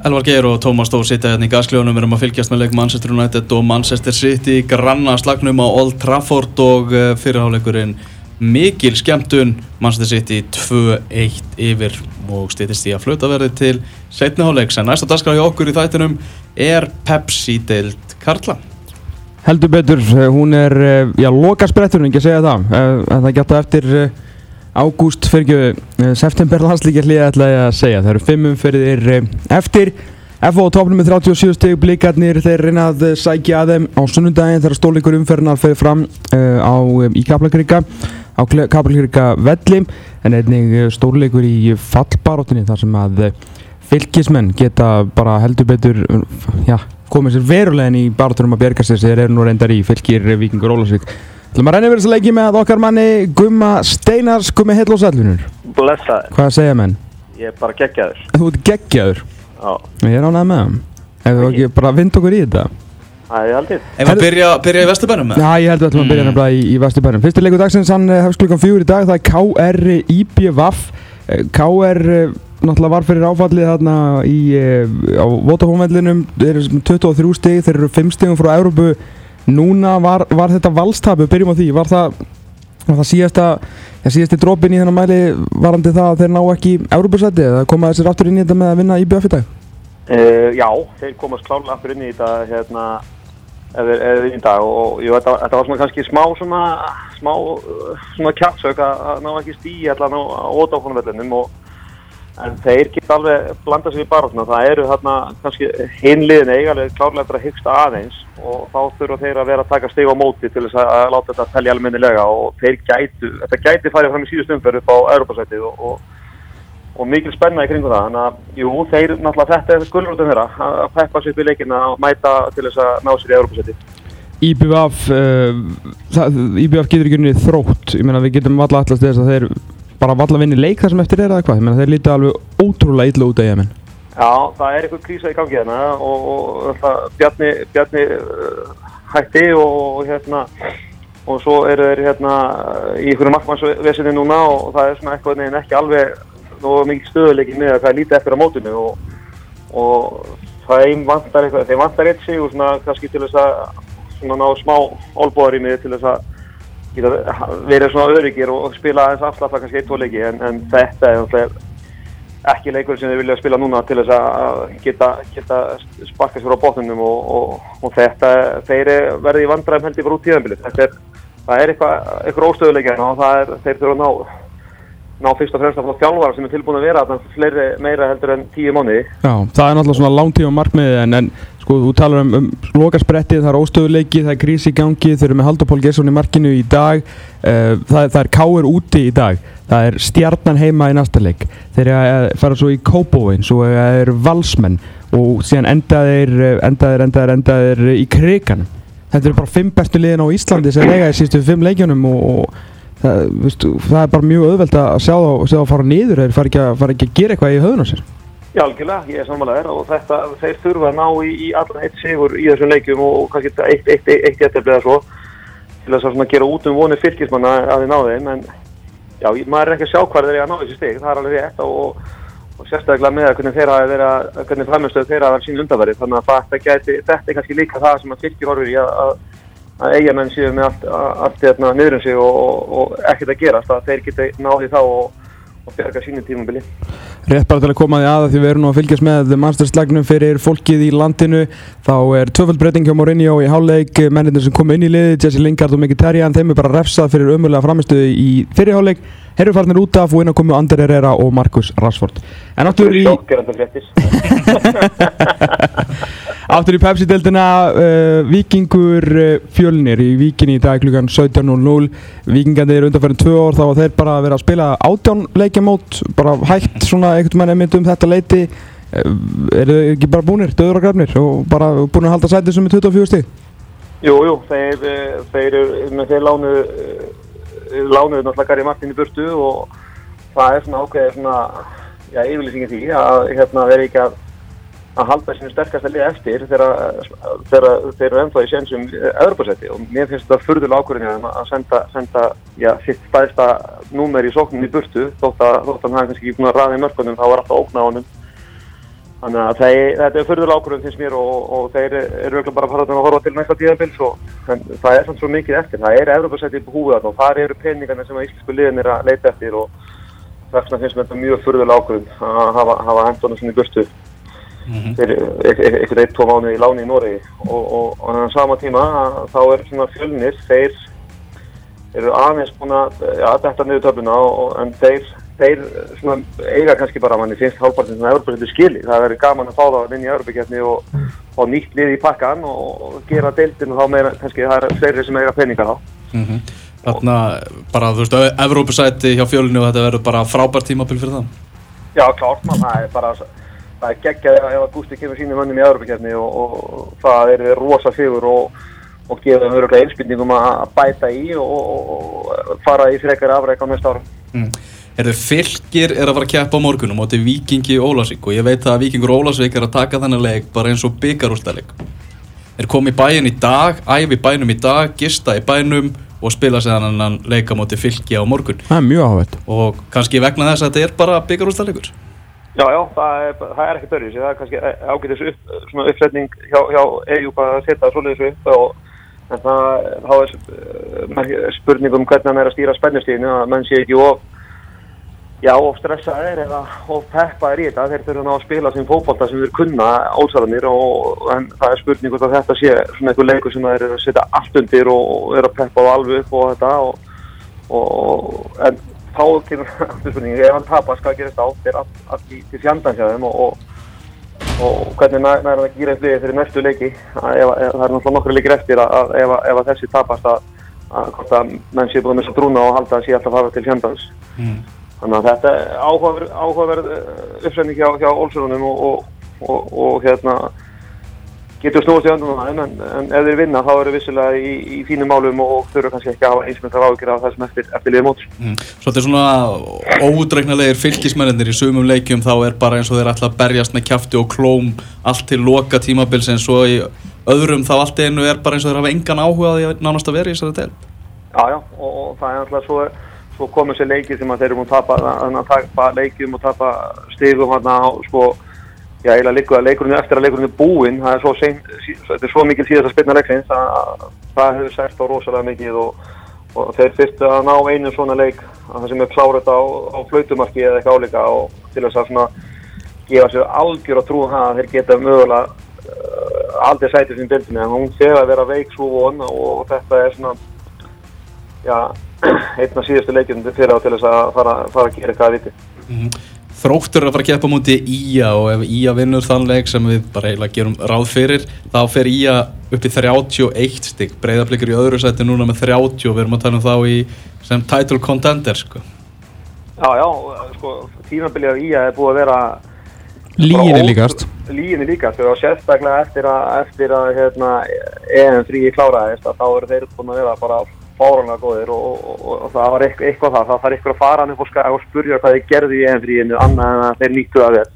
Elvar Geir og Tómas Stór sitja hérna í gaskljónum. Við erum að fylgjast með leik Manchester United og Manchester City. Granna slagnum á Old Trafford og eh, fyrirháleikurinn mikil skemmtun. Manchester City 2-1 yfir og stýttist í að flöta verði til setniháleiks en næsta dagskrá hjá okkur í þættinum er Pepsi-deild Karla. Heldur betur, eh, hún er, eh, já, loka sprettur, ekki að segja það, en það geta eftir ágúst fyrir ekki september landslíkja hlýja ætla ég að segja. Það eru fimm umferðir eftir. FO tópnum með 37 steg blíkarnir þeir reyna að sækja að þeim á sunnundagin þegar stóleikur umferðinar fyrir fram uh, á, í Kaplakrika á Kaplakrika velli. En einnig stórleikur í fallbaróttinni þar sem að fylgismenn geta bara heldur betur já, komið sér verulegin í baróttunum að berga sér þeir eru nú reyndar í fylgir Vikingur Ólasvík Þú maður reynir verið að leggja með okkar manni Gumma Steinars, Gummi Heil og Sælunur Blessaður. Hvað segja menn? Ég er bara geggjaður. Þú ert geggjaður? Já. Ég er ánægð með það Ef þú ekki bara vind okkur í þetta? Það er aldrei Ef við byrja, byrja í Vesturbænum? Já, ég held að við ætlum að byrja nefnilega í, í Vesturbænum. Fyrsti leiku dagsins, hann hefst klukkan fjögur í dag. Það er KR IBVF KR náttúrulega var fyrir áfallið þarna í, á Votafónvellinum Þeir eru 23 stig, þeir eru 5 stigum frá Európu Núna var, var þetta valstapu, byrjum á því, var það, var það síðasta, síðasti drópin í þennan mæli varandi það að þeir ná ekki Európa-sæti eða koma þessir aftur inn í þetta með að vinna í BF í dag? Uh, já, þeir komast klálega aftur inn í þetta hérna, eða, eða í dag og jú, þetta, þetta var svona kannski smá svona, smá svona kjapsök að ná ekki stíi allan á, ótáfónuvellunum og en þeir geta alveg blanda sér í barðuna það eru þarna kannski hinliðin eigalega klárlega eftir að hyggsta aðeins og þá þurfa þeir að vera að taka steg á móti til þess að láta þetta telja almennilega og þeir gætu, þetta gæti farið fram í síðust umferð upp á Europasætið og, og, og mikil spenna í kringu það. Þannig að jú, þeir náttúrulega þetta er skulrútum þeirra að peppa sér upp í leikina og mæta til þess að ná sér í Europasætið IBF uh, IBF getur ekki unni þrótt. Ég meina við getum alltaf alltaf þess að þeir bara valla að vinna leik þar sem eftir er eða hvað? Ég meina þeir líti alveg ótrúlega illa út af ég menn. Já, það er eitthvað krísa í gangi hérna og, og það, Bjarni, Bjarni uh, hætti og hérna og svo eru þeir hérna í einhverju markmannsvesinni núna og það er svona eitthvað nefn ekki alveg og mikið stöðuleiki með að það er lítið eftir á mótunni og, og það einn vantar eitthvað, þeir vantar eitt sig og svona kannski til þess að svona ná smá olbúðarými til þess að geta verið svona öryggir og spila aðeins afslappa kannski eitt-tvo leiki en, en þetta er ekki leikur sem þeir vilja spila núna til þess að geta, geta sparka sér á bóttunum og, og, og þetta, þeir verði vandræðum held í bara út tíðanbilið. Það er eitthvað, eitthvað óstöðuleika hérna og það er, þeir þurfa að ná ná fyrst og fremst að fá þjálfara sem er tilbúin að vera þannig fleiri meira heldur en tíu mánuði. Já, það er náttúrulega svona langtíma markmiði en, en sko, þú talar um, um lokarsprettið, það er óstöðuleiki, það er krísi í gangi þau eru með Haldur Pól Gesson í markinu í dag uh, það, það er káur úti í dag það er stjarnan heima í næsta leik þeir fara svo í Kópóin svo er valsmenn og síðan endaðir, endaðir, endaðir, endaðir í krigan þetta eru bara fimm bestu liðin á Íslandi sem lega í sístu fimm leikjunum og, og það, veistu, það er bara mjög auðvelt að sjá það að fara nýður eða fara, fara ekki að gera eitthvað í höfðun á sér. Já, algjörlega, ég er samanlegaður og þetta, þeir þurfa að ná í, í allan eitt sigur í þessum leikjum og kannski eitt, eitt, eitt, eitt eftirblið svo til að gera út um vonu fylgismanna að þið ná þeim en já, maður er ekki að sjá hvað þeir eru að ná þessi stig, það er alveg rétt og, og sérstaklega með að hvernig þeirra að vera, hvernig framstöðu þeirra að vera sín undanverði þannig að þetta, geti, þetta er kannski líka það sem að fylgi horfur í að, að að eigamenn séu með allt, allt hérna niður um sig og, og, og ekkert að gerast að þeir geta náði þá og, og berga sínum tímabili. Rétt bara til að koma því að því við erum nú að fylgjast með mannstæðslagnum fyrir fólkið í landinu. Þá er tvöfaldbreyting hjá Mourinho í háluleik mennindir sem kom inn í liði, Jesse Lingard og Mkhitaryan þeim er bara refsað fyrir ömulega framistuði í fyrirháleik Herrufarnir út af og inn að komu Ander Herrera og Marcus Rashford. En áttur í Áttur í Pepsi-deltina uh, Vikingur uh, fjölnir í Vikinni í dag klukkan 17.00 Vikingarnir undanferðin tvö ár þá var þeir bara að vera að spila átján leikjamót bara hægt svona einhvern veginn einmitt um þetta leiti uh, eru þau ekki bara búnir, döður og grafnir og bara búin að halda sætið sem er 24 stíð? Jú, jú, þeir, þeir, þeir, þeir lánu lánuðu náttúrulega Gary Martin í burtu og það er svona ákveðið svona, já, yfirlýsingin því að hérna verði ekki að að halda sinu sterkast að liða eftir þegar þeir eru ennþá í sénsum öðrupasætti og mér finnst þetta fyrðulega ákvörðin að senda, senda já, sitt stæðsta númer í sóknum í burtu þótt að hann hafi kannski ekki búin að ræða í mörkunum þá var alltaf ókn á honum Þannig að þeir, þetta er fyrðulega ákvörðum finnst mér og, og þeir eru auðvitað bara að fara að horfa til næsta tíðanbils og það er samt svo mikið eftir. Það er Evropasæti í húið þarna og það eru peningarnir sem íslensku liðin er að leita eftir og þess vegna finnst mér þetta mjög fyrðulega ákvörðum að hafa, hafa hendunum sinni burtu fyrir eitthvað eitt, tvo mánu í láni í Noregi og, og, og á sama tíma þá er svona fjölnir, þeir eru aðeins búin að, ja, þetta niður töfluna en þeir, þeir svona, eiga kannski bara manni finnst hálfpartin svona Evropasæti skili. Það verður gaman að fá það inn í Evropakefni og fá nýtt lið í pakkan og, og gera deildin og þá meira kannski það er fleiri sem eiga peningar á. Mm Þarna bara, þú veist, Evrópusæti hjá fjölinu og þetta verður bara frábært tímabil fyrir það. Já, klárt mann, það er bara það er geggjað ef að Gusti kemur sínum hönnum í Evropakefni og, og það er rosa sigur og og gefa þeim öruglega einspilningum að bæta í og, og fara í frekar afræk á næsta árum. Mm. Er þið fylgir er að fara að kjappa á morgunum er Vikingi Ólasvík og ég veit að Vikingur Ólasvík er að taka þennan leik bara eins og byggarústæðleik. Er komið í bæin í dag, æfi bænum í dag, gista í bænum og spila sér hann leika moti fylgi á morgun. Það er mjög áhvert. Og kannski vegna þess að þetta er bara byggarústæðleikur. Já, já, það er, það er ekkert öðruvísi, það er kannski ágætis upp, uppsetning hjá, hjá EU að setja svoleiðis upp og en það, þá er spurningum hvernig hann er að stýra spennustíðinu að menn sé ekki of já, of stressaðir eða of peppaðir í þetta. Þeir þurfa ná að spila sem fókbalta sem þeir kunna ólsarðanir og en það er spurning hvort að þetta sé svona einhver leikur sem þeir setja allt undir og eru að peppa á alveg upp og þetta og, og en þá aftur spurningi, ef hann tapar skal gerast á þeir allt, í, til fjandansjáðum og, og og hvernig næra það að gera eitthvað fyrir næstu leiki? Að ef, það er náttúrulega nokkru leikir eftir að, ef, ef að þessi tapast að, hvort að menn sé búin að missa trúna og halda að sé alltaf fara til fjandans. Mm. Þannig að þetta er áhugaverð, áhugaverð uppsending hjá, hjá Olssonunum og, og, og, og hérna getur snúast í öndunum aðeins en, en ef þeir vinna þá eru vissilega í, í fínum málum og þurfa kannski ekki að hafa eins með það ágjur af þessum eftir, eftir liðið móts. Mm. Svo þetta er svona ódreiknarlegir fylgismennir í sumum leikjum þá er bara eins og þeir ætla að berjast með kæfti og klóm allt til loka tímabils en svo í öðrum þá allt einu er bara eins og þeir hafa engan áhuga að nánast að vera í þessari tel. Já, já, og, og það er alltaf svo, svo komið sér leikið sem að þeir eru múið að tapa, leikjum og tapa stigum hérna á sko Já, eiginlega líka leikurinn eftir að leikurinn er búinn, það er svo, sein, þetta er svo mikil síðast að spilna leiksins að það hefur sært á rosalega mikið og, og þeir þurftu að ná einu svona leik að það sem er klárat á, á flautumarki eða eitthvað álíka og til þess að svona gefa sér algjör að það að þeir geta mögulega uh, aldrei sætið sem bildinu en hún þegar að vera veik svo von og þetta er svona einna síðastu leikinn fyrir á til þess að fara, fara að gera eitthvað að viti. Mm -hmm. Þróttur að fara að keppa múti Ía og ef Ía vinnur þann leik sem við bara eiginlega gerum ráð fyrir þá fer Ía upp í 31 stygg breyðarblikir í öðru sæti núna með 30 og við erum að tala um þá í sem title contender sko. Já, já, sko tímabilið af Ía er búið að vera Líginni líkast Líginni líkast og sérstaklega eftir að, eftir að hérna, EM3 kláraðist þá eru þeir búin að vera bara fáránlega góðir og, og, og, og það var eitthvað, það, það þarf eitthvað að fara hann upp og spurja hvað þið gerðu í EM3-inu annað en að þeir nýttu að vel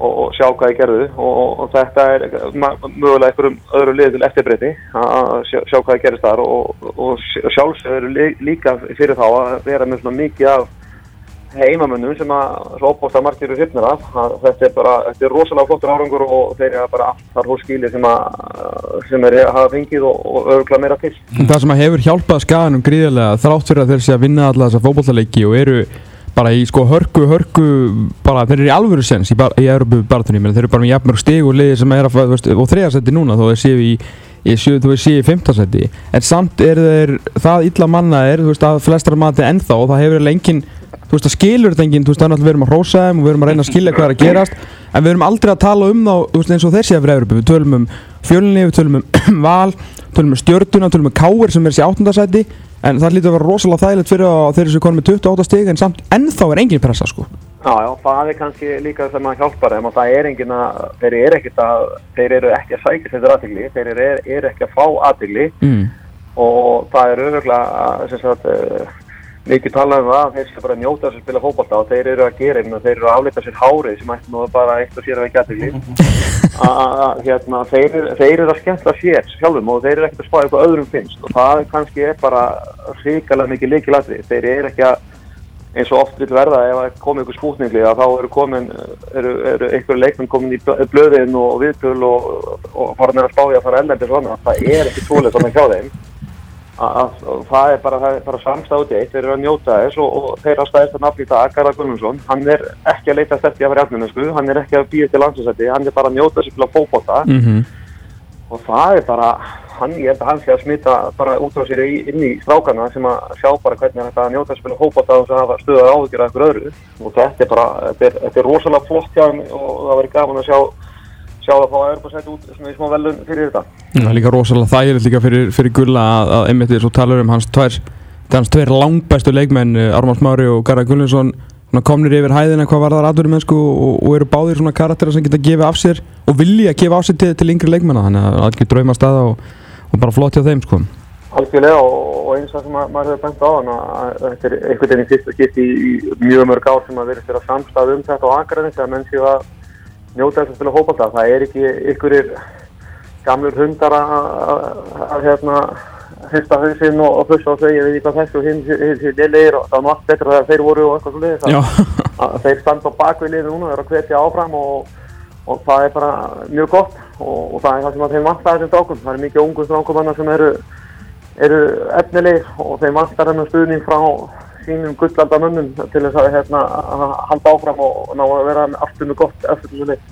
og sjá hvað þið gerðu. Og þetta er mögulega einhverjum öðru lið til eftirbreyti að sjá, sjá hvað þið gerist þar. Og sjálfsögur líka fyrir þá að vera með svona mikið af heimamönnum sem að svo opbósta margir eru hrifnir af þetta er bara, þetta er rosalega flottur árangur og þeir eru bara allt þar hos skíli sem að sem er að hafa fengið og, og örgla meira til. Það sem að hefur hjálpað skaganum gríðarlega þrátt fyrir að þeir sé að vinna alla þessa fókbóltaleiki og eru bara í sko hörku, hörku bara þeir eru í alvöru sens í, í Európu barðunni, þeir eru bara með jafnmörg stig og liðir sem er að, veist, og þriðarsætti núna þó þeir séu í þú veist, sé í fymtarsætti en samt er þeir það illa manna er, þú veist, að flestar mati ennþá og það hefur engin þú veist það skilur þetta enginn, þú veist þannig að við erum að hrósa þeim og við erum að reyna að skilja hvað er að gerast en við erum aldrei að tala um þá, þú veist eins og þessi eftir Európa, við tölum um fjölinni, við tölum um val, tölum um stjörtuna, tölum um káir sem er þessi áttundarsæti en það lítur að vera rosalega þægilegt fyrir þeir sem konum með 28 stig en samt ennþá er engin pressa sko. Já, já, það er kannski líka það maður hjálpar þeim og það er engin að, þeir eru ekkert að, þeir eru ekki að sækja þetta aðtegli, þeir eru, eru ekki að fá aðtegli mm. og það er auðvitað, sem sagt, mikið talað um það, þeir skal bara njóta þess að spila fókbalta og þeir eru að gera einhvern þeir eru að afleita sér hárið sem ætti nú bara eitt og sér að ekki aðtegli hérna, þeir, þeir eru að skemmta sér sjálfum og þeir eru ekkert að spá eitthvað öðrum finnst og það kannski er bara ríkala mikið líkilatri þeir eru ekki að eins og oft vil verða ef komið ykkur spútningli að þá eru komin eru, eru einhverju leikmenn komin í blö- blöðin og viðtöl og, og fara með að spá í að fara ellendis svona það er ekki svoleiðis það er bara, það bara samstáði eitt, þeir eru að njóta þess og, og þeir að staðist að dag, Garðar Guðmundsson hann er ekki að leita stefti að vera jafninu hann er ekki að býja til landsinsætti, hann er bara að njóta sér til að fókbóta Mhm. og það er bara, hann, ég held að hann sé að smita bara út á sér í, inn í strákana sem að sjá bara hvernig þetta að njóta að spila hópátt að hafa stöðað áhyggjur af ykkur öðru og þetta er bara, þetta er, þetta er rosalega flott hjá þeim og það verður gaman að sjá sjá það að fá að örpa sætt út svona í smá velun fyrir þetta. Það er líka rosalega þægilegt líka fyrir, fyrir Gulla að, að einmitt því svo talar um hans tvær það hans tveir langbæstu leikmenn Armand Smári og Garðar Gullinsson svona komnir yfir hæðina hvað var það aðdurum mennsku og, og eru báðir svona karakterar sem geta að gefa af sér og vilja að gefa af sér til, til yngri leikmenna þannig að algjör drauma staða og, og bara flott hjá þeim sko. Algjörlega og, og eins og sem að, maður hefur bent á hann að að þetta er einhvern veginn í fyrsta skipti í, mjög mörg ár sem að verið sér að samstað um þetta á Akranis njóta þess að spila hópálta það er ekki ykkurir gamlur hundar að, hérna hrista hausinn og, fussa og segja við því hvað þessu og hinn þessi liðir og það var allt betra þegar þeir voru og eitthvað svo liðis Já, að þeir standa á bakvið núna og eru að hvetja áfram og, og það er bara mjög gott og, og það er það sem að þeim vantar þessum strákum. Það er mikið ungum strákum sem eru eru efnilegir og þeim vantar hennar stuðning frá sínum gullandamönnum til þess að hérna, að halda áfram og ná að vera aftur með gott eftir þessu leik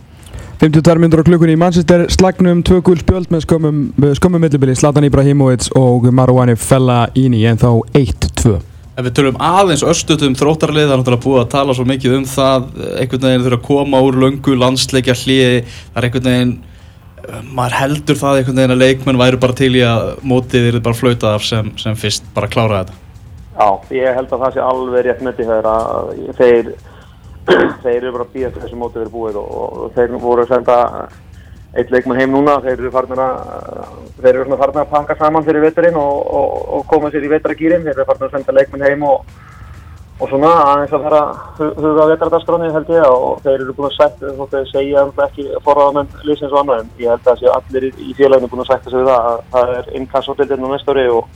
52 myndur á klukkunni í Manchester slagnum tvö gul spjöld með skömmum, millibili Zlatan Ibrahimovic og Marouane Fellaini en þá 1-2 Ef við tölum aðeins örstuðt um þróttarlið, það er náttúrulega búið að tala svo mikið um það, einhvern veginn þurfa að koma úr löngu landsleikja hliði, það er einhvern veginn, eh, maður heldur það einhvern veginn að leikmenn væri bara til í að mótið þeir bara flauta af sem, sem fyrst bara klára þetta. Já, ég held að það sé alveg rétt því þegar að þeir þeir eru bara að býja til þessu móti verið búið og, og þeir voru að senda eitt leikmann heim núna, þeir eru farin að þeir eru svona farin að pakka saman fyrir veturinn og, og, og koma sér í vetaragýrin þeir eru farin að senda leikmann heim og, svona aðeins að að huga á vetaradaskráni held ég og þeir eru búin að sætta þótt að segja um ekki forraðamenn liðsins og annað en ég held að sé allir í, í félaginu búin að sætta sig við það að það er innkassotildirn á næsta ári og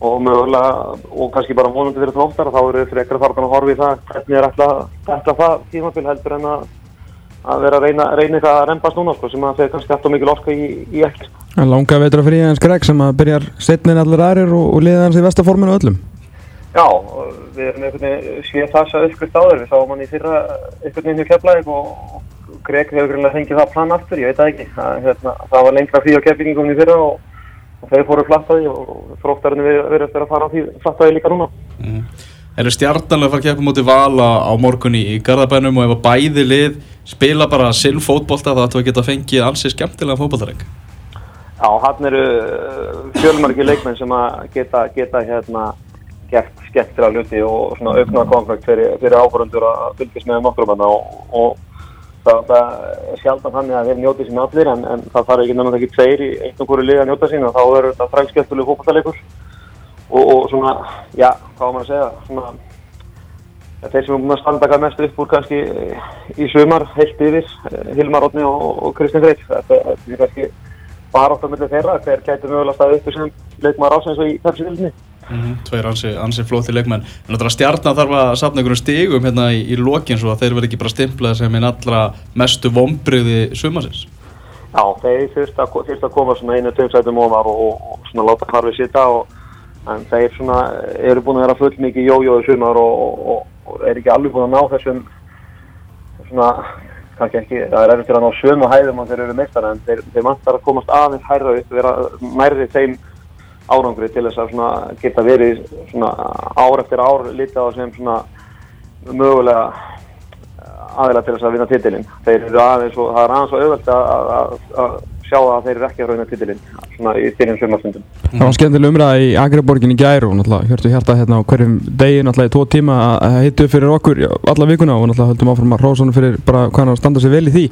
og mögulega, og kannski bara vonandi fyrir þróttar þá eru frekar að fara að horfa í það hvernig er alltaf það tímafél heldur en að, að vera að reyna, reyna eitthvað að reymbast núna sko, sem að þeir kannski alltaf mikil orka í, í ekki sko. Langa veitra frí hans Greg sem að byrjar setnin allir aðrir og, og liða hans í vestaforminu öllum Já, við erum einhvern veginn séð það að uppskrift á þeir, við sáum hann í fyrra einhvern veginn hjá keflaðið og, Greg hefur greinlega fengið það plan aftur, ég veit það ekki það, hérna, það var lengra frí á keflingum í fyrra og og þeir fóru flattaði og þróttarinn við verðast að fara á því flattaði líka núna. Mm. Eru stjartanlega að fara að keppa mútið vala á morgunni í Garðabænum og ef að bæði lið spila bara sinn fótbolta þá ættu að geta fengið ansið skemmtilega fótboltareng? Já, hann eru fjölmarki leikmenn sem að geta, geta hérna gert skemmtilega luti og svona aukna konflikt fyrir, fyrir áhverjandur að fylgjast með um og, og það er sjaldan þannig að þeir njóti sín allir en, en það fara ekki náttúrulega ekki tveir í einn og hverju lið að njóta sín og þá er þetta frækskjöldulegu fókbaltalegur og, og svona, já, hvað var maður að segja svona ja, þeir sem er búin að standa hvað mest upp úr kannski í sumar, heilt yfir Hilmar Rótni og, og Kristinn Greit þetta er kannski bara átt á milli þeirra hver gæti mögulega staðið upp sem leikmaður ásins og í þessi vilni Mm -hmm. Tveir ansi, ansi flóti leikmenn en náttúrulega stjarnar þarf að safna einhverjum stigum hérna í, í lokin svo að þeir verði ekki bara stimplaði sem einn allra mestu vombriði sumasins Já, þeir þurft að, þurft að koma svona einu tömsætum ofar og, og, og svona láta harfið sitta og en þeir svona eru búin að vera full mikið jójóðu sumar og, og er ekki alveg búin að ná þessum svona kannski ekki, það er erfitt að ná sömu hæðum og þeir eru meistar en þeir, þeir mantar að komast aðeins hærra upp, vera nærri þeim árangri til þess að geta verið ár eftir ár lítið á sem mögulega aðeila til þess að vinna og það er aðeins og auðvelt að sjá að þeir eru ekki að rauna titilinn svona í fyrir sömastundum. Það var skemmtileg umræða í Agriborgin í gæri og náttúrulega hjörtu hjarta hérna á hverjum degi náttúrulega í tvo tíma að hittu fyrir okkur alla vikuna og náttúrulega höldum áfram að hann fyrir bara hvað hann standa sig vel í því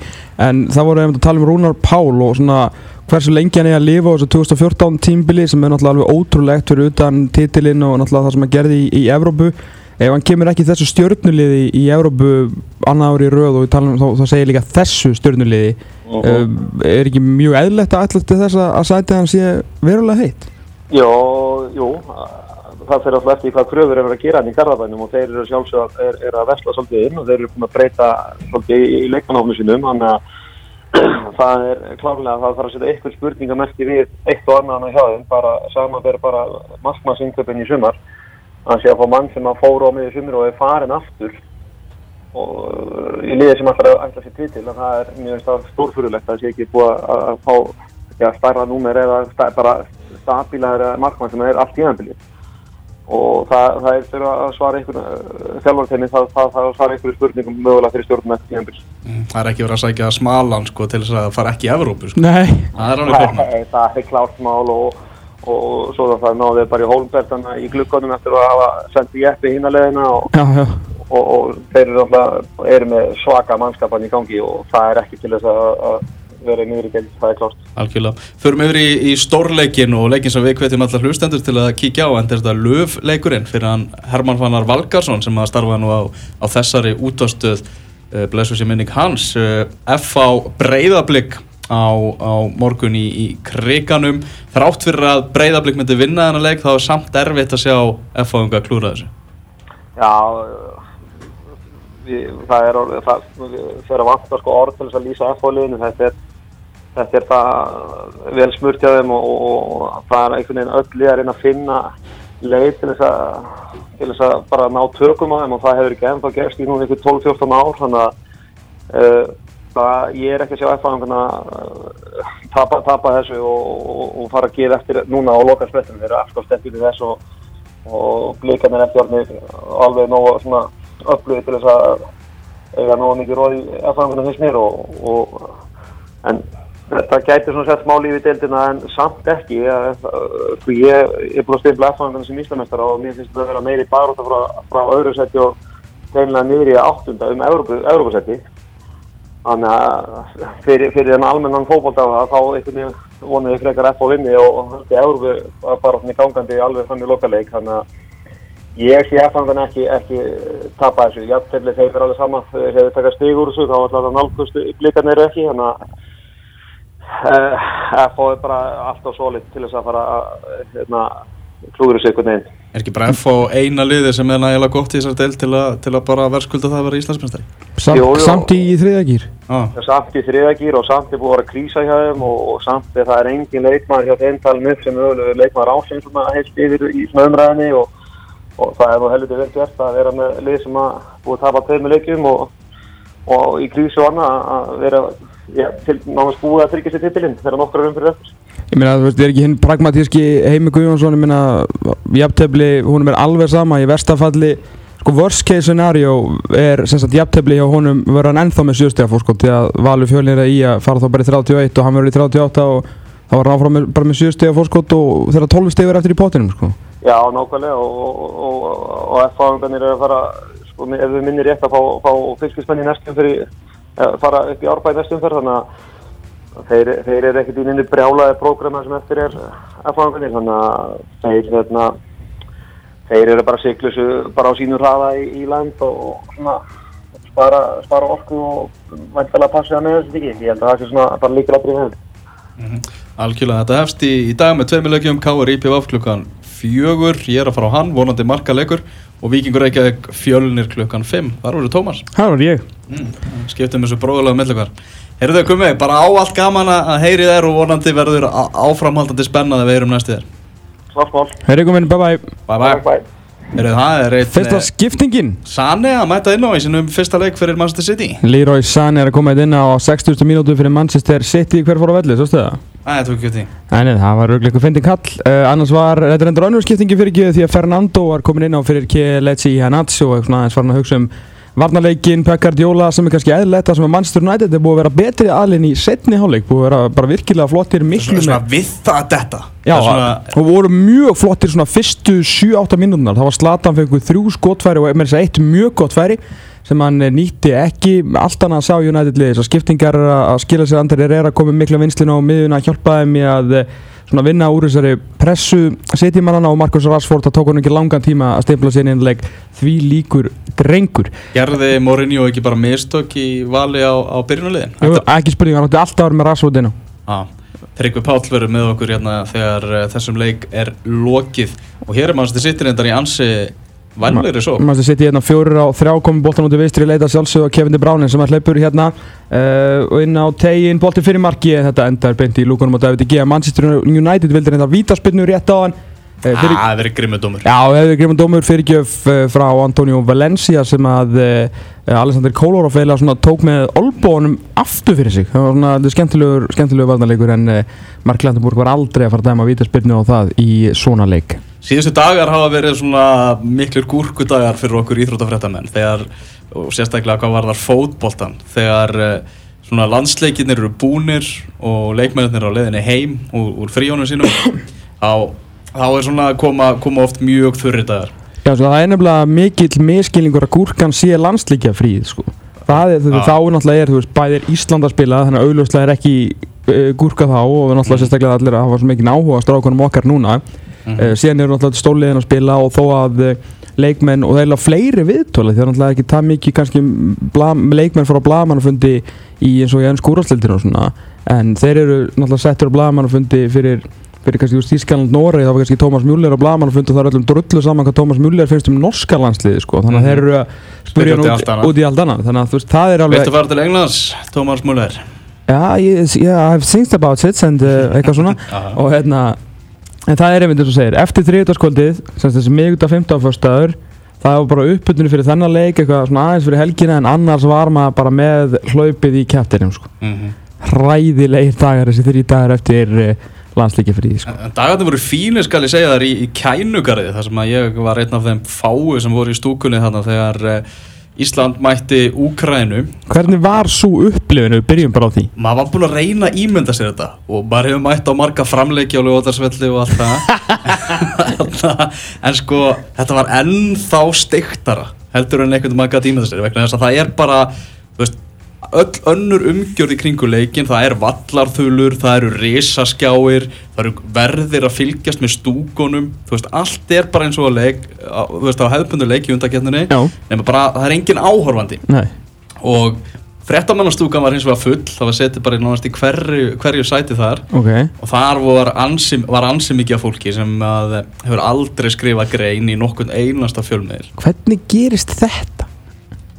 en það voru einmitt að tala um Rúnar Pál og svona hversu lengi hann er að lifa á þessu 2014 tímbili sem er náttúrulega alveg ótrúlegt fyrir utan titilinn og náttúrulega ef hann kemur ekki þessu stjórnuliði í Evrópu annað ári í rauð og um, þá, þá segir líka þessu stjórnuliði uh -huh. uh, er ekki mjög eðlegt að alltaf þess að, sæti hann sé verulega heitt? Jó, jú það fyrir alltaf eftir hvað kröfur er verið að gera hann í Garðabænum og þeir eru sjálfsög er, er að vesla svolítið inn og þeir eru búin að breyta svolítið í, í leikmannhófnu sínum þannig að það er klárlega að það þarf að setja eitthvað spurningamerki við eitt og annan á hjá þeim bara saman verður bara markmannsinköpun í sumar að sé að fá mann sem að fóru á miður sumur og er farin aftur og í liði sem alltaf ætla sér til að það er mjög stórfurulegt að það sé ekki búið að, fá já, starra númer eða sta, bara stabílaður markmann sem er allt í ennbili og það, það er fyrir að svara einhvern þjálfartenni það, það, það svara einhverju spurningum mögulega fyrir stjórnum eftir í ennbili Mm, Það er ekki verið að sækja smalan sko til þess að fara ekki í Evrópu sko. Nei, Það er það, það er klárt mál og, og svo að það náði bara í hólmbertana í glukkonum eftir að hafa sendið jeppi hínalegina og, já, já og, og þeir eru, alltaf, eru með svaka mannskapan í gangi og það er ekki til þess að, að vera í miðri deild, það er klárt. Algjörlega. Förum yfir í, í stórleikin og leikin sem við hvetjum allar hlustendur til að kíkja á en þetta er löfleikurinn fyrir hann Herman Fannar Valgarsson sem að starfa nú á, á þessari útastöð uh, blessu sér minning hans uh, F.A. Breiðablík á, á morgun í, í kriganum þrátt fyrir að Breiðablík myndi vinna þennan leik þá er samt erfitt að sjá F.A. unga klúra þessu Já, það er orðið, það fyrir að vanta sko orð til þess að lýsa F-fóliðinu, þetta þetta er það vel smurt hjá þeim og, og, og það er einhvern veginn öll í að reyna að finna leið til þess að, til þess að bara ná tökum á þeim og það hefur ekki ennþá gerst í núna einhvern 12-14 ár, þannig að uh, það, ég er ekki að sjá F-fóliðinu uh, tapa, tapa þessu og, og fara að gefa eftir núna á loka spettum, þeir eru afskapst eftir þess og blíkarnir eftir orðinni alveg nógu svona upplöðu til þess að eiga nógu mikið róð í aðfangunum fyrst mér og, og en þetta gæti svona sett smá lífi deildina en samt ekki. Ég, sko ég er búin að stefla aðfangunum sem íslamestara og mér finnst þetta að vera meiri baróta frá, frá öðru seti og teginlega niður í áttunda um Európa-seti þannig að fyrir, fyrir þennan almennan fókbóldaga þá veginn vonið ég frekar F á vinni og höldi Európu bara svona gangandi alveg þannig lokaleik þannig að ég sé F-fangan ekki, ekki tapa þessu, jafnveg þeir fyrir alveg sama þeir hefur takað stig úr þessu þá ætla það nálgust blikarnir eru ekki þannig að uh, F á er bara alltaf solid til þess að fara að hérna, klúður þessu einhvern veginn Er ekki bara F.A. eina liði sem er nægilega gott í þessar del til, a, til að bara verðskulda það að vera Íslandsmestari? Samt, samt í þriðagýr Ah, samt í þriðagýr og samt er búið að vera krísa hjá þeim og, og samt er það er engin leikmaður hjá þeim talin upp sem mögulega leikmaður ásinn sem að heilt yfir í umræðinni og, og það er nú heldur vel gert að vera með lið sem að búið að tapa tveimur leikjum og, og í krísu og annað að vera ja, til náttúrulega búið að tryggja sér titilinn þegar nokkur er umfyrir eftir. Ég meina, þú veist, er ekki hinn pragmatíski Heimi Guðjónsson, ég meina, jafntefli, húnum er alveg sama, í verstafalli, sko, worst case scenario er, sem sagt, jafntefli hjá honum verður hann ennþá með sjöstega fórskot, því að Valur fjölnir er í að fara þá bara í 31 og hann verður í 38 og þá var hann áfram bara með sjöstega fórskot og þeirra 12 steg verður eftir í pottinum, sko. Já, nákvæmlega og, F-fáðungarnir eru að fara, sko, ef við minnir rétt að fá, fá fiskismenn í næstum fyrir, eh, fara upp í árbæði næstum fyrir, þannig að þeir, þeir eru ekkert í minni brjálaði prógrama sem eftir er F-fáðungarnir, þannig að þeir, hérna, þeir eru bara siklusu bara á sínu hraða í, í land og, svona spara, spara orku og væntalega passa það með þessu ekki. Ég held að það sé svona bara líka láttur í hefn. Algjörlega, þetta hefst í, í dag með tveimur leikjum K.R. Fjögur, ég er að fara á hann, vonandi markaleikur og Víkingur Reykjavík fjölnir klukkan fimm, þar voru Tómas Það var ég. mm, skiptum þessu bróðulega mellekvar Heyrðu þau komið, bara á allt gaman að að heyri þær og vonandi verður áframhaldandi spennað að við erum næstu þér Svartmál. Herri komin, bye bye. Bye bye Bye. Heyrðu það er einn Fyrsta eh, skiptingin. Sane að mæta inn á í sinum fyrsta leik fyrir Manchester City Leroy Sané er að koma inn á 60. mínútu fyrir Manchester City hver fór á velli, svo stuða það? Æ, það tók ekki því Nei, nei, það var röglega fyndin kall uh, annars var, þetta er endur önnur skiptingi fyrir ekki því að Fernando var komin inn á fyrir Kieletsi Hanatsu og svona aðeins var hann að hugsa um varnarleikin, Pekard Jóla sem er kannski eðlilegt það sem að Manchester United er búið að vera betri aðlinn í setni hálfleik, búið að vera bara virkilega flottir miklu með svona við það þetta Já, Það er svona, og voru mjög flottir svona fyrstu 7-8 mínútunar, það var Zlatan fengur þrjú skotfæri og með þess að eitt mjög gott færi sem hann eh, nýtti ekki. Allt annað að sá United liðis að skiptingar að að skila sér andir er að koma mikla vinslinu á miðuna að hjálpa þeim í að svona vinna úr þessari pressu setjumannana og Marcus Rashford það tók hann ekki langan tíma að stefla sér inn leik. Því líkur drengur. Gerði Mourinho ekki bara mistök í vali á, á byrjunulegin Jú, ekki spurning, hann átti alltaf að vera með Rashford inn á. Tryggvi Páll verður með okkur hérna þegar uh, þessum leik er lokið. Og hér er mannstu sittir endar í ansi vannleiri svo. Maður sitt í hérna fjórir á þrjá komið boltan út í vinstri leita sjálfsög á Kevin De Bruyne sem er hleypur hérna uh, og inn á tegin bolti fyrir marki. Þetta endar beint í lúkunum á David De Gea. Manchester United vildi reynda vítaspinnu rétt á hann uh, fyrir, Það verður grimmudómur Já, hefur grifin dómur fyrirgjöf uh, frá Antonio Valencia sem að uh, Alexander Kolarov eiginlega svona tók með olbónum aftur fyrir sig. Það var svona þetta skemmtilegur, skemmtilegur varnarleikur en uh, Mark Landenburg var aldrei að fara að dæma vítaspinnu á það í svona leik Síðustu dagar hafa verið svona miklur gúrkudagar fyrir okkur íþrótafrættamenn þegar, og sérstaklega hvað var þar fótboltan þegar uh, svona landsleikinnir eru búnir og leikmennir á leiðinni heim úr, úr fríónum sínum þá, þá er svona koma, koma oft mjög þurri dagar Já, sko, það er nefnilega mikill miskilningur að gúrkan sé landslíkja fríð sko. það er, Já. þá er náttúrulega er, þú veist, bæðir Ísland að spila þannig að augljóslega er ekki uh, gúrka þá og náttúrulega sérstaklega allir að hafa svo mikið áhuga á strákunum okkar núna Mhm. uh, síðan eru náttúrulega stóliðin að spila og þó að uh, leikmenn og það er eiginlega fleiri viðtóla því það er náttúrulega ekki það mikið kannski blam, leikmenn frá blagamannafundi í eins og í enn skúrastildinu og svona en þeir eru náttúrulega settur á blagamannafundi fyrir fyrir kannski úr Þískaland Noregi þá var kannski Tómas Mjúller á blagamannafundi og það er öllum drullu saman hvað Tómas Mjúller finnst um norska landsliði sko þannig að Mhm. þeir eru að spyrja hann út, í allt annað þannig að þú veist það er alveg Viltu fara til Englands, Tómas Múler? Já, ég, yeah, I've think about it and uh, eitthvað svona og hérna en það er einmitt eins og segir, eftir þriðutaskvöldið sem þessi miðgudag 15. fyrstaður það var bara uppbytunni fyrir þennan leik eitthvað svona aðeins fyrir helgina en annars var maður bara með hlaupið í kæftinum sko. Mm hræðilegir dagar þessi þrjí dagar eftir uh, landslíki frí sko. En dagarnir voru fínir skal ég segja þar í, í kænugarði þar sem að ég var einn af þeim fáu sem voru í stúkunni þarna þegar uh, Ísland mætti Úkrænu Hvernig var svo upplifin við byrjum bara á því. Maður var búinn að reyna að ímynda sér þetta og maður hefur mætt á marga framleiki á lögótarsvelli og allt það. En sko þetta var ennþá steiktara heldur en einhvern veginn maður gæti ímynda sér vegna þess að það er bara þú veist, öll önnur umgjörð í kringu leikin það er vallarþulur, það eru risaskjáir það eru verðir að fylgjast með stúkonum þú veist, allt er bara eins og að leik þú veist, á hefðbundu leik í undaketninni Já. nema bara, það er engin áhorfandi. Nei, og frettamannastúkan var hins vegar full það var setið bara í nánast í hverju, hverju sæti þar. Ok. Og þar var ansi, var ansi mikið af fólki sem að hefur aldrei skrifað grein í nokkun einasta fjölmiðil. Hvernig gerist þetta?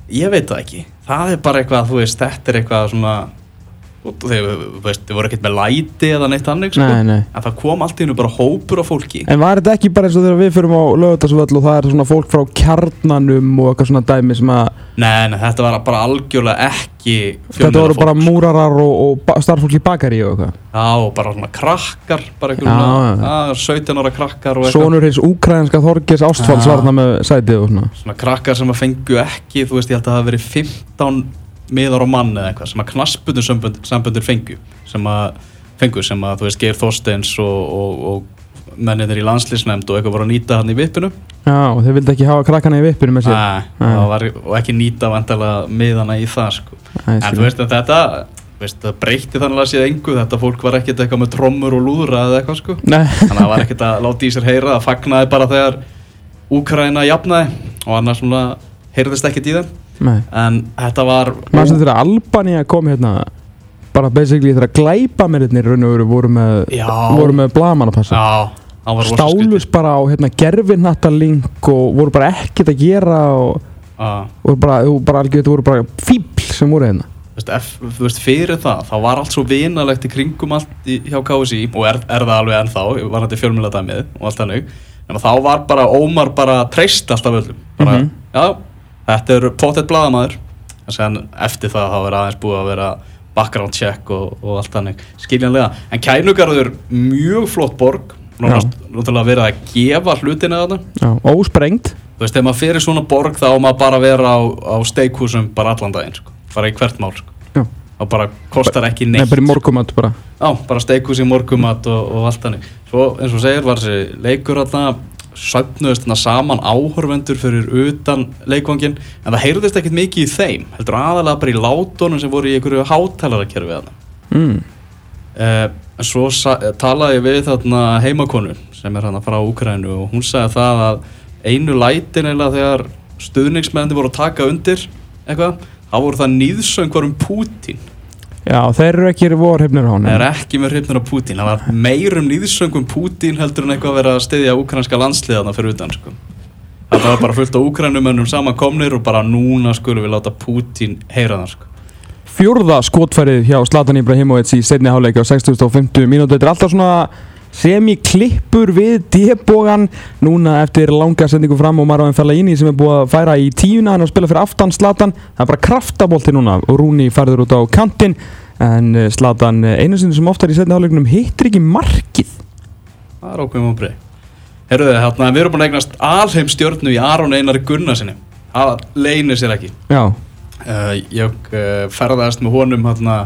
Ég veit það ekki. Það er bara eitthvað, þú veist, þetta er eitthvað svona þú veist, þeir voru ekkert með læti eða neitt annir sko. Nei, nei. en það kom allt í hennu bara hópur af fólki En var þetta ekki bara eins og þegar við fyrum á lögutarsvöll og það er svona fólk frá kjarnanum og eitthvað svona dæmi sem að nei, nei, þetta var bara algjörlega ekki Þetta voru bara fjölmiðlafólk. múrarar og, og starffólk í bakari og eitthvað já, og bara svona krakkar bara já, 17 ára krakkar eitthvað Sónur hins úkræðinska Þorgis Ástvalds Já. var þarna með sætið og svona svona krakkar sem að fengu ekki þú veist ég held að það hafi verið 15 miðar á mann eða eitthvað sem að knaspundur sambundur fengu sem að fengu sem að þú veist Geir Þorsteins og, og, og menninir í landslýsnefnd og eitthvað voru að nýta hann í vippinu Já, og þeir vildi ekki hafa krakkana í vippinu með sér Nei, Nei. það var, og ekki nýta vandalega miðana í það sko. Nei, en þú veist að þetta veist, það breytti þannig að séð engu þetta fólk var ekkert eitthvað með trommur og lúðra eða eitthvað sko. Nei, þannig að það var ekkert að láta í sér heyra það fagnaði bara þegar Úkraina jafnaði og annars svona heyrðist ekkert í nei en þetta var Maður sem þegar Albania kom hérna bara basically þegar glæpamennir raun og veru voru með Já. voru með blamanapassa já, það var rosa Stálust bara á hérna gerfinhattalink og voru bara ekkert að gera og Já. voru bara, þú bara algjör, þetta voru bara fíbl sem voru hérna Þú veist, fyrir það, þá var allt svo vinalegt í kringum allt í, hjá KSI og er, er það alveg ennþá, var þetta fjölmjöladæmið og allt þannig, en þá var bara Ómar bara treyst alltaf öllum bara, Mhm. já, þetta er pottet blaðamaður, en sen eftir það þá er aðeins búið að vera background check og, og allt þannig, skiljanlega. En Kænugarður, mjög flott borg. Náttúrulega verið að gefa hlutina þarna, ósprengt. Þú veist, þegar maður fyrir svona borg þá á maður bara vera á, á steikhúsum bara allan daginn, sko, bara í hvert mál sko. Og bara kostar ekki Nei, neitt. bara í morgumat bara. Já, bara steikhús í morgumat og, og allt þannig. Svo eins og segir var þessi leikur alltaf söfnuðist saman áhorfendur fyrir utan leikvangin en það heyrðist ekkert mikið í þeim heldur aðalega bara í látunum sem voru í einhverju hátælarakerfi þarna mm. eh, en svo talaði ég við þarna heimakonu sem er hann frá Úkrænu og hún sagði það að einu lætin eða þegar stuðningsmenni voru að taka undir eitthvað þá voru það nýðsöngvar um Pútín Já, þeir eru ekki vorhefnir á hann Það er ekki með hrifnir á Putin Það var meirum nýðsöngum Putin heldur en eitthvað að vera að styðja úkranska landsliðana fyrir utan sko. Það var bara fullt á úkrænumönnum samankomnir og bara núna skulum við láta Putin heyra það sko. Fjórða skotfærið hjá Zlatan Ibrahimovic í setni háleiki á 6050 mínúti Þetta er alltaf svona semi-klippur við D-bógan núna eftir langa sendingu fram og Marvin Fellaini sem er búið að færa í tíuna hann að spila fyrir aftan Zlatan. Það er bara kraftabolti núna. Og Rúni færður út á kantinn. En eh, Zlatan eh, einu sinni sem oftar í setni háleikunum hittir ekki markið. Það er ákveðum að breyð Herruðu, hérna, við erum búin að eignast alheim stjórnu í Aron Einari Gunnarsinni Það leynir sér ekki. Já, uh, Ég uh, ferðast með honum hérna,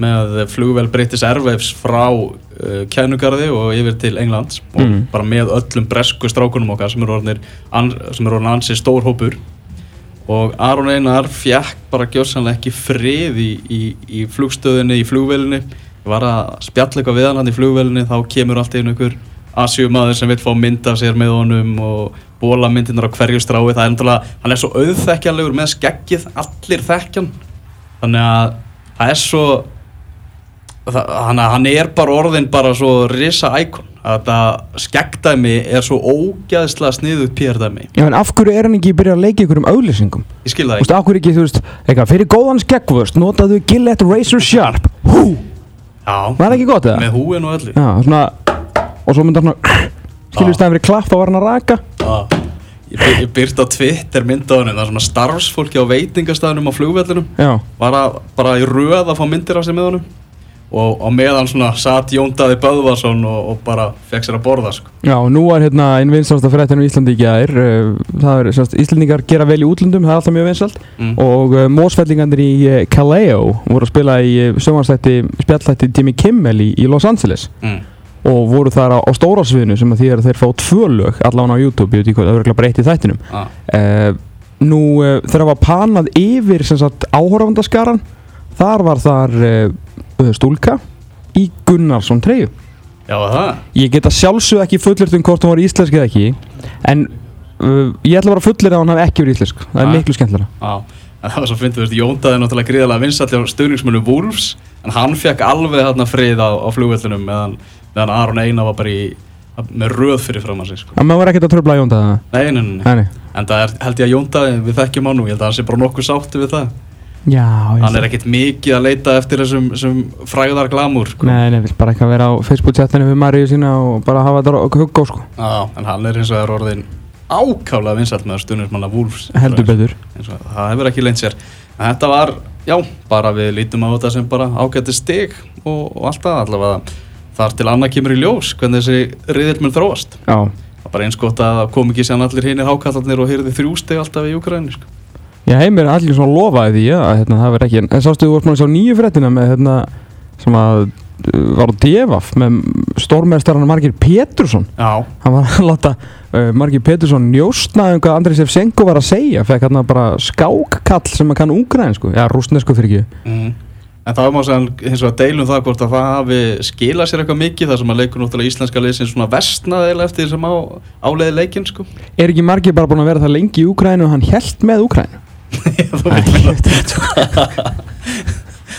með flugvel British Airwaves frá kænugarði og yfir til Englands og Mm. bara með öllum bresku strákunum okkar sem eru orðin ansi stór hópur. Og Aron Einar fjekk bara gjóðsannlega ekki frið í, í, í flugstöðinni, í flugvelinni var að spjalla eitthvað við hann í flugvelinni þá kemur allt einu einhver asjumaður sem vil fá mynd af sér með honum og bóla myndirnar á hverju strái. Það er náttúrulega, hann er svo auðþekkjanlegur með skeggið, allir þekkjan þannig að það er svo það, hann, hann er bara orðin bara svo risa íkon. Að þetta skeggdæmi er svo ógæðslega sniðuð pjörðæmi Já en af hverju er hann ekki byrjað að leika ykkur um auðlýsingum? ég skil Þú það veist, af hverju ekki, þú veist, eitthvað, fyrir góðan skeggvöst notaðu Gillette Razor Sharp. Hú, Já, var það ekki gott eða? með húin og öllu. Já, svona Og svo myndi hann svona Skilur stæðan fyrir klapp þá var hann að raka. Já. Ég, byr, ég byrst á Twitter mynd á henni það er svona starfsfólki á veitingastæðunum á flugvellinum. Já, var að, bara í röð að fá myndir af sér með honum og á meðan svona satt Jón Daði Böðvarsson og, og bara fekk sér að borða sko. já, nú er hérna einn vinsalsta fréttin í Íslandi í gær uh, Það er, semst, Íslandingar gera vel í útlöndum, það er alltaf mjög vinsalt mm. Og uh, mósfellingandir í uh, Kaleo voru að spila í uh, sjónvarsþætti, spjallþætti Jimmy Kimmel í, í Los Angeles Mm. Og voru þar á, á stóra sviðinu sem að því að þeir fá tvö lög allan á YouTube, ekki hvað, það verður bara eitt í þættinum ah. Uh, nú uh, þegar var panað yfir sem sagt áhorfandaskaran þar var þar stúlka í Gunnarsson treyju Já það ég geta sjálfsög ekki fullirt um hvort hún var íslensk eða ekki en uh, ég ætla bara að fullir að hún hafi ekki verið íslensk það er Nei. miklu skemmtilega Já, en það var svo fyndið, veist, Jón Daði er náttúrulega gríðarlega vinsall á stöðningsmönu Wolves en hann fekk alveg þarna frið á, á flugvellinum meðan, meðan Aron Einar var bara í, með röð fyrir fram að sig sko. en maður var ekkert að tröfla Jón það Nei, nei, nei, nei. nei, nei. En það er, held ég að Jón Daði, við þekkjum hann nú, ég held að hann sé bara nokkuð sátti við það. Hann er ekkert mikið að leita eftir þessum, þessum fræðar glamúr, sko. nei, nei, vill bara eitthvað vera á Facebook-chatinu við Maríu sína og bara hafa þetta hugg á sko Já, en hann er eins og er orðin ákálega vinsall með stundismanna Wolves. heldur betur Það hefur ekki leint sér. En þetta var, já, bara við lítum á þetta sem bara ágætti stig og, og allt það allavega. Þar til annað kemur í ljós hvernig þessi riðill mun þróast. já, bara eins gott að kom ekki sér allir hinir hákallarnir og hyrði þrjú stig alltaf í Ukraínu, sko. Já, heimir er allir svona lofaði því að hérna, það verður ekki, en sástu þú varst maður að sjá nýju fréttina með hérna, sem að uh, var á devaf með stórmestarana Margir Pétursson Já, hann var að láta uh, Margir Pétursson njóstna um hvað Andrei Sefsenko var að segja fekk hérna bara skákkall sem að kann ungræn sko, já, rústnesku fyrir ekki Mm. En það má segja hins vegar deilum það hvort að það hafi skilað sér eitthvað mikið þar sem að leikur náttúrulega íslenska liðsins svona vestnað eða eftir þessum á, áleiði leikinn sko. Er ekki Margir bara búin að vera það lengi í Úgrænu og hann held með Úgrænu?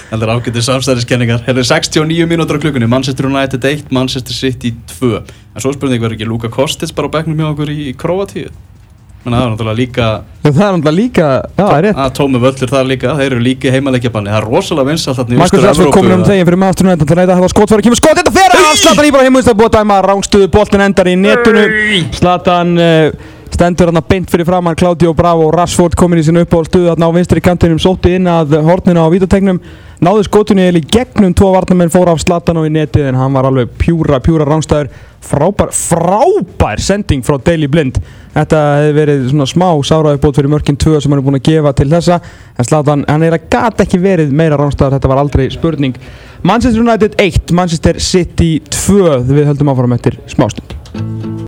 Það er ágætið samstæðiskenningar. Hérna er 69 mínútur á klukkunni, Manchester United 1, Manchester City 2. En svo spurning verður ekki Luka Kostic bara á bekknum hjá okkur í Kroatíu? Menna það er náttúrulega líka, Já, það er náttúrulega líka, já, það er rétt. Að tómi völlur þar líka, þeir eru líka heimaleikjabanni. Það er rosalega vinsalt þarna í Markus Rashford komin um þegin fyrir maður United til að það var skotfæri, kemur skot, þetta fer Íbrahim það er búið að dæma rángstuðu, boltin endar í netinu. Zlatan uh, stendur hann beint fyrir framann, Claudio Bravo Rashford komin í sinna uppáhaldstuðu þarna á vinstri kantinum, sótti inn að hornina á vítategnum náðu skotunni eða í gegnum tvo varnamenn fór af Zlatan og í netið en hann var alveg pjúra, pjúra rángstæður frábær, frábær sending frá Daily Blind. Þetta hefði verið svona smá sáraðuppbót fyrir mörkin 2 sem hann er búin að gefa til þessa en Zlatan, hann er að gata ekki verið meira rángstæður, þetta var aldrei spurning. Manchester United 1, Manchester City 2 við höldum áfram eftir smástund